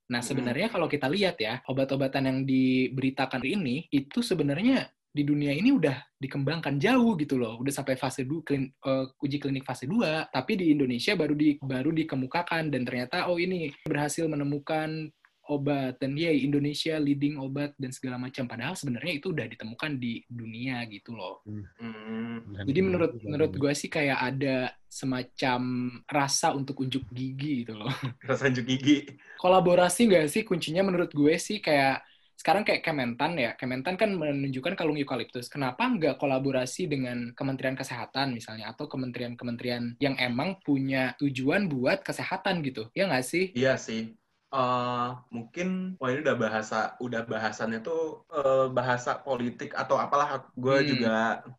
Nah Hmm. sebenarnya kalau kita lihat ya obat-obatan yang diberitakan ini itu sebenarnya di dunia ini udah dikembangkan jauh gitu loh, udah sampai fase 2 klin, eh, uji klinik fase 2, tapi di Indonesia baru di baru dikemukakan dan ternyata oh ini berhasil menemukan obat dan ya Indonesia leading obat dan segala macam padahal sebenarnya itu udah ditemukan di dunia gitu loh. Hmm. Jadi menurut menurut gue sih kayak ada semacam rasa untuk unjuk gigi gitu loh. Rasa unjuk gigi. Kolaborasi nggak sih kuncinya menurut gue sih kayak sekarang kayak Kementan ya, Kementan kan menunjukkan kalung eukaliptus. Kenapa nggak kolaborasi dengan Kementerian Kesehatan misalnya atau kementerian-kementerian yang emang punya tujuan buat kesehatan gitu? Ya nggak sih? Iya sih. Uh, mungkin wah ini udah bahasa udah bahasannya tuh uh, bahasa politik atau apalah gue Hmm. juga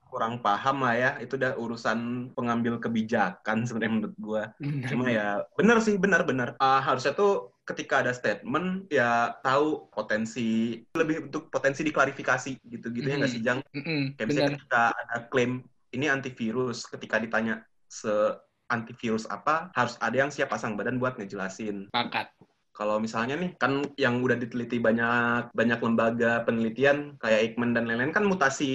kurang paham lah ya itu udah urusan pengambil kebijakan sebenarnya menurut gue cuma ya benar sih benar-benar Uh, harusnya tuh ketika ada statement ya tahu potensi lebih untuk potensi diklarifikasi gitu-gitu ya nggak Mhm. sih Jang Mm-mm, kayak misalnya bener. ketika ada klaim ini antivirus ketika ditanya se antivirus apa harus ada yang siap pasang badan buat ngejelasin Sepakat. Kalau misalnya nih kan yang udah diteliti banyak banyak lembaga penelitian kayak Eijkman dan lain-lain kan mutasi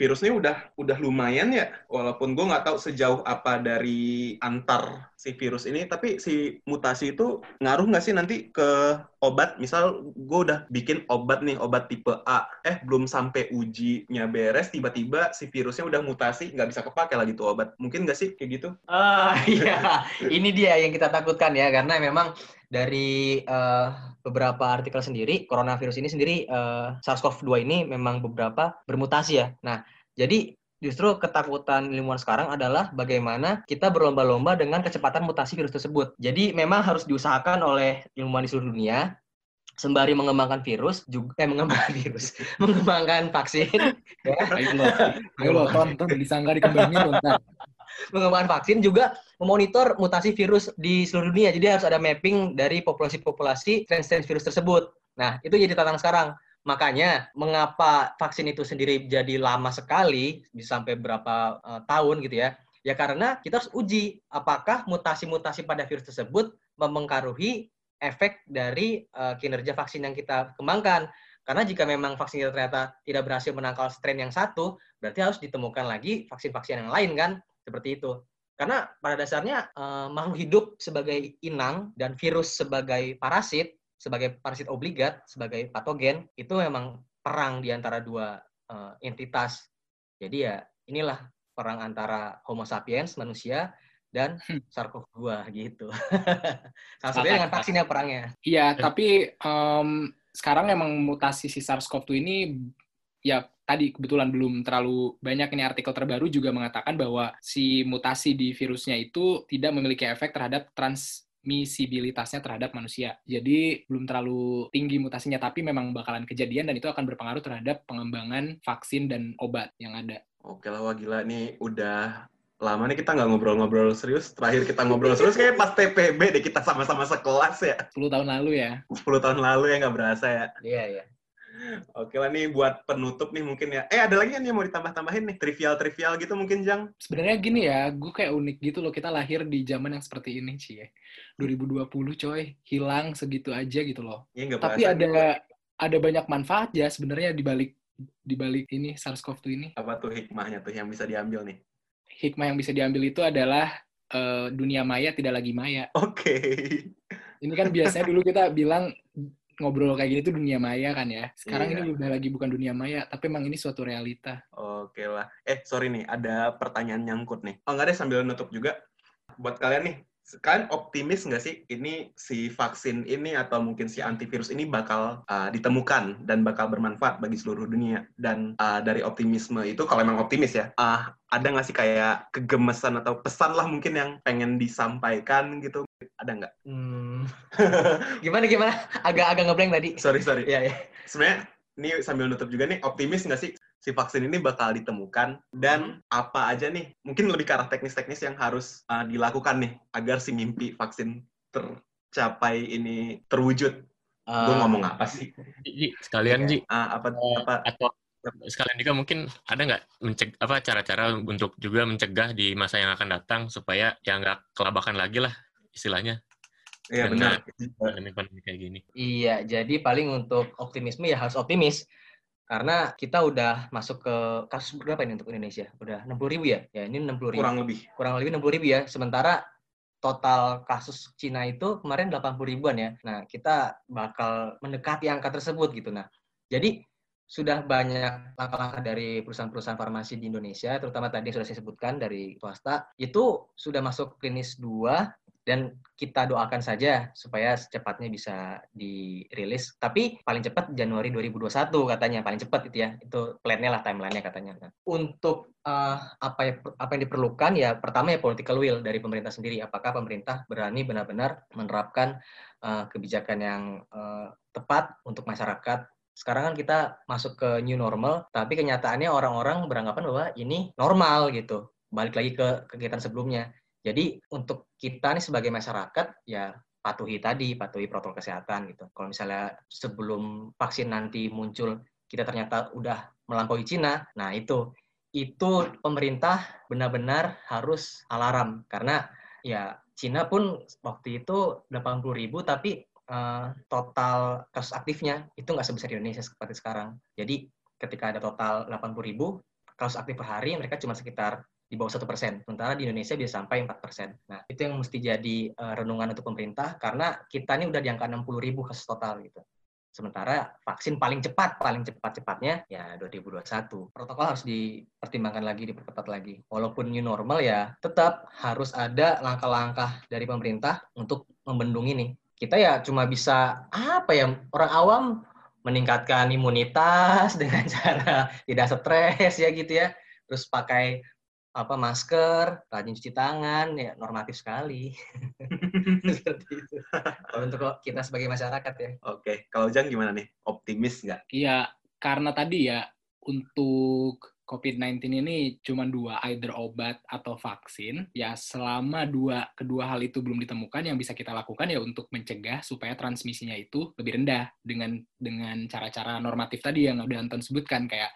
virusnya udah udah lumayan ya. Walaupun gue nggak tahu sejauh apa dari antar si virus ini tapi si mutasi itu ngaruh nggak sih nanti ke obat? Misal gue udah bikin obat nih obat tipe A eh belum sampai ujinya beres tiba-tiba si virusnya udah mutasi nggak bisa kepake lagi tuh obat. Mungkin nggak sih kayak gitu? Ah iya, ini dia yang kita takutkan ya karena memang dari eh, beberapa artikel sendiri coronavirus ini sendiri eh, SARS-CoV-2 ini memang beberapa bermutasi ya. Nah, jadi justru ketakutan ilmuwan sekarang adalah bagaimana kita berlomba-lomba dengan kecepatan mutasi virus tersebut. Jadi memang harus diusahakan oleh ilmuwan di seluruh dunia sembari mengembangkan virus juga eh mengembangkan virus, mengembangkan vaksin ya. Ayo lo, ayo lo tonton disangka dikembangin ntar. mengembangkan vaksin juga memonitor mutasi virus di seluruh dunia. Jadi harus ada mapping dari populasi-populasi strain-strain virus tersebut. Nah, itu jadi tantangan sekarang. Makanya, mengapa vaksin itu sendiri jadi lama sekali, bisa sampai berapa eh, tahun gitu ya. Ya karena kita harus uji apakah mutasi-mutasi pada virus tersebut mempengaruhi efek dari eh, kinerja vaksin yang kita kembangkan. Karena jika memang vaksin kita ternyata tidak berhasil menangkal strain yang satu, berarti harus ditemukan lagi vaksin-vaksin yang lain kan? Seperti itu. Karena pada dasarnya eh, makhluk hidup sebagai inang dan virus sebagai parasit, sebagai parasit obligat, sebagai patogen itu memang perang di antara dua eh, entitas. Jadi ya inilah perang antara Homo sapiens manusia dan SARS-CoV-2 gitu. Salah satunya dengan vaksinnya perangnya. Iya, tapi em, sekarang emang mutasi si SARS-CoV-2 ini ya tadi kebetulan belum terlalu banyak ini artikel terbaru juga mengatakan bahwa si mutasi di virusnya itu tidak memiliki efek terhadap transmisibilitasnya terhadap manusia. Jadi belum terlalu tinggi mutasinya tapi memang bakalan kejadian dan itu akan berpengaruh terhadap pengembangan vaksin dan obat yang ada. Oke lah, wah gila nih udah lama nih kita nggak ngobrol-ngobrol serius. Terakhir kita ngobrol serius kayak pas TPB deh kita sama-sama sekelas ya. 10 tahun lalu ya. 10 tahun lalu ya nggak berasa ya. Iya, iya. Oke lah nih buat penutup nih mungkin ya. Eh ada lagi kan yang mau ditambah-tambahin nih? Trivial-trivial gitu mungkin, Jang? Sebenarnya gini ya, gue kayak unik gitu loh kita lahir di zaman yang seperti ini sih ya. 2020 coy, hilang segitu aja gitu loh. Nggak Tapi ada gitu. ada banyak manfaat ya sebenarnya di balik di balik ini SARS-CoV-2 ini. Apa tuh hikmahnya tuh yang bisa diambil nih? Hikmah yang bisa diambil itu adalah eh, dunia maya tidak lagi maya. Oke. Ini kan biasanya dulu kita bilang ngobrol kayak gini tuh dunia maya kan ya. Sekarang Iya. ini udah lagi bukan dunia maya, tapi emang ini suatu realita. Oke lah. Eh, sorry nih, ada pertanyaan nyangkut nih. Oh, nggak deh, sambil nutup juga. Buat kalian nih, kalian optimis nggak sih ini si vaksin ini atau mungkin si antivirus ini bakal uh, ditemukan dan bakal bermanfaat bagi seluruh dunia? Dan uh, dari optimisme itu, kalau emang optimis ya, uh, ada nggak sih kayak kegemesan atau pesan lah mungkin yang pengen disampaikan gitu? Ada nggak? Hmm. gimana gimana? Agak-agak ngeblank tadi. sorry, sorry. Iya, iya. sebenarnya ini sambil nutup juga nih optimis nggak sih si vaksin ini bakal ditemukan dan apa aja nih mungkin lebih ke arah teknis-teknis yang harus uh, dilakukan nih agar si mimpi vaksin tercapai ini terwujud. Gue Eh, ngomong apa sih? Ji, sekalian Ji, Ah, apa eh, apa? atau sekalian juga mungkin ada nggak menceg apa cara-cara untuk juga mencegah di masa yang akan datang supaya ya nggak kelabakan lagi lah istilahnya Iya benar. pandemi-pandemi kayak gini. Iya, jadi paling untuk optimisme ya harus optimis. Karena kita udah masuk ke kasus berapa ini untuk Indonesia? Udah 60 ribu ya? Ya ini 60 ribu. Kurang lebih. kurang lebih 60 ribu ya. Sementara total kasus Cina itu kemarin 80 ribuan ya. Nah, kita bakal mendekati angka tersebut gitu. Nah, jadi sudah banyak langkah-langkah dari perusahaan-perusahaan farmasi di Indonesia, terutama tadi yang sudah saya sebutkan dari swasta, itu sudah masuk klinis 2 dan kita doakan saja supaya secepatnya bisa dirilis. Tapi paling cepat Januari 2021 katanya, paling cepat itu ya. Itu plan-nya lah, timeline-nya katanya. Nah, untuk uh, apa yang apa yang diperlukan ya pertama ya political will dari pemerintah sendiri. Apakah pemerintah berani benar-benar menerapkan uh, kebijakan yang uh, tepat untuk masyarakat sekarang kan kita masuk ke new normal, tapi kenyataannya orang-orang beranggapan bahwa ini normal gitu. Balik lagi ke kegiatan sebelumnya. Jadi untuk kita nih sebagai masyarakat ya patuhi tadi, patuhi protokol kesehatan gitu. Kalau misalnya sebelum vaksin nanti muncul kita ternyata udah melampaui Cina, nah itu itu pemerintah benar-benar harus alarm karena ya Cina pun waktu itu 80 ribu tapi uh, total kasus aktifnya itu nggak sebesar di Indonesia seperti sekarang. Jadi ketika ada total 80 ribu kasus aktif per hari mereka cuma sekitar di bawah satu persen, sementara di Indonesia bisa sampai empat persen. Nah, itu yang mesti jadi uh, renungan untuk pemerintah karena kita ini udah di angka 60 ribu kasus total gitu. Sementara vaksin paling cepat, paling cepat-cepatnya ya 2021. Protokol harus dipertimbangkan lagi, diperketat lagi. Walaupun new normal ya, tetap harus ada langkah-langkah dari pemerintah untuk membendung ini. Kita ya cuma bisa apa ya orang awam meningkatkan imunitas dengan cara tidak stres ya gitu ya. Terus pakai apa masker, rajin cuci tangan, ya normatif sekali. Seperti itu. Kalau untuk kita sebagai masyarakat ya. Oke, kalau Jang gimana nih? Optimis nggak? Iya, karena tadi ya untuk COVID-19 ini cuma dua, either obat atau vaksin. Ya selama dua kedua hal itu belum ditemukan, yang bisa kita lakukan ya untuk mencegah supaya transmisinya itu lebih rendah dengan dengan cara-cara normatif tadi yang udah Anton sebutkan kayak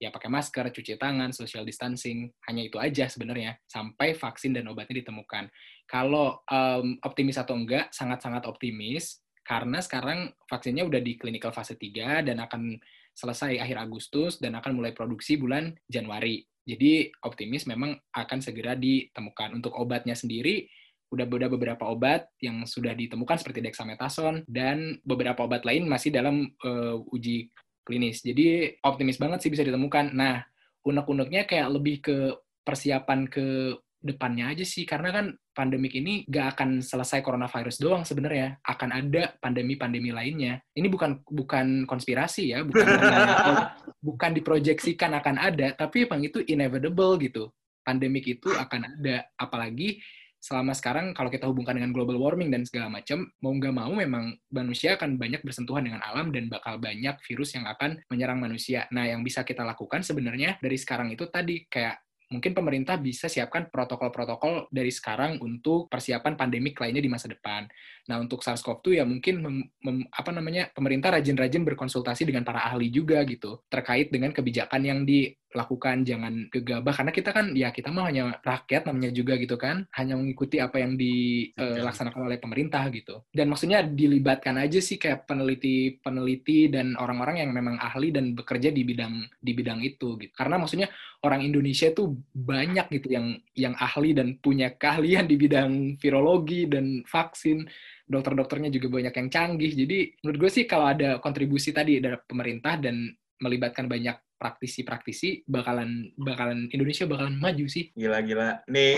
ya pakai masker, cuci tangan, social distancing, hanya itu aja sebenarnya sampai vaksin dan obatnya ditemukan. Kalau um, optimis atau enggak, sangat-sangat optimis karena sekarang vaksinnya udah di clinical fase 3 dan akan selesai akhir Agustus dan akan mulai produksi bulan Januari. Jadi optimis memang akan segera ditemukan. Untuk obatnya sendiri udah ada beberapa obat yang sudah ditemukan seperti dexamethasone dan beberapa obat lain masih dalam uh, uji klinis. Jadi optimis banget sih bisa ditemukan. Nah, unek-uneknya kayak lebih ke persiapan ke depannya aja sih. Karena kan pandemik ini gak akan selesai coronavirus doang sebenarnya. Akan ada pandemi-pandemi lainnya. Ini bukan bukan konspirasi ya. Bukan bukan diproyeksikan akan ada. Tapi emang itu inevitable gitu. Pandemik itu akan ada. Apalagi selama sekarang kalau kita hubungkan dengan global warming dan segala macam, mau nggak mau memang manusia akan banyak bersentuhan dengan alam dan bakal banyak virus yang akan menyerang manusia. Nah, yang bisa kita lakukan sebenarnya dari sekarang itu tadi kayak mungkin pemerintah bisa siapkan protokol-protokol dari sekarang untuk persiapan pandemik lainnya di masa depan. Nah, untuk SARS-CoV-2 ya mungkin mem, mem, apa namanya pemerintah rajin-rajin berkonsultasi dengan para ahli juga gitu terkait dengan kebijakan yang di lakukan jangan gegabah. Karena kita kan ya kita mah hanya rakyat namanya juga gitu kan. Hanya mengikuti apa yang dilaksanakan uh, oleh pemerintah gitu. Dan maksudnya dilibatkan aja sih kayak peneliti peneliti dan orang-orang yang memang ahli dan bekerja di bidang di bidang itu gitu. Karena maksudnya orang Indonesia itu banyak gitu yang yang ahli dan punya keahlian di bidang virologi dan vaksin. Dokter-dokternya juga banyak yang canggih. Jadi menurut gue sih kalau ada kontribusi tadi dari pemerintah dan melibatkan banyak praktisi-praktisi bakalan bakalan Indonesia bakalan maju sih. Gila-gila. Nih,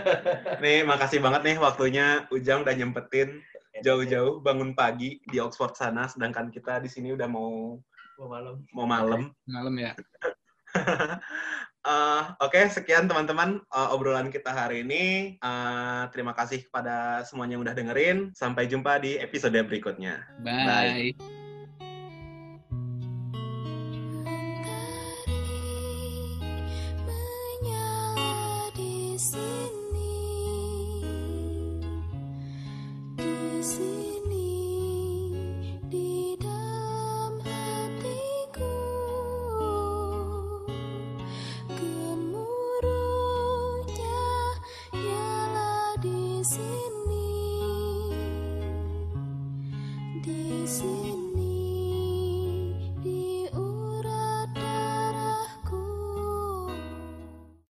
nih makasih banget nih waktunya Ujang udah nyempetin jauh-jauh bangun pagi di Oxford sana, sedangkan kita di sini udah mau mau malam. Mau malam. Malam ya. uh, Oke, okay, sekian teman-teman uh, obrolan kita hari ini. Uh, terima kasih kepada semuanya yang udah dengerin. Sampai jumpa di episode berikutnya. Bye. Bye.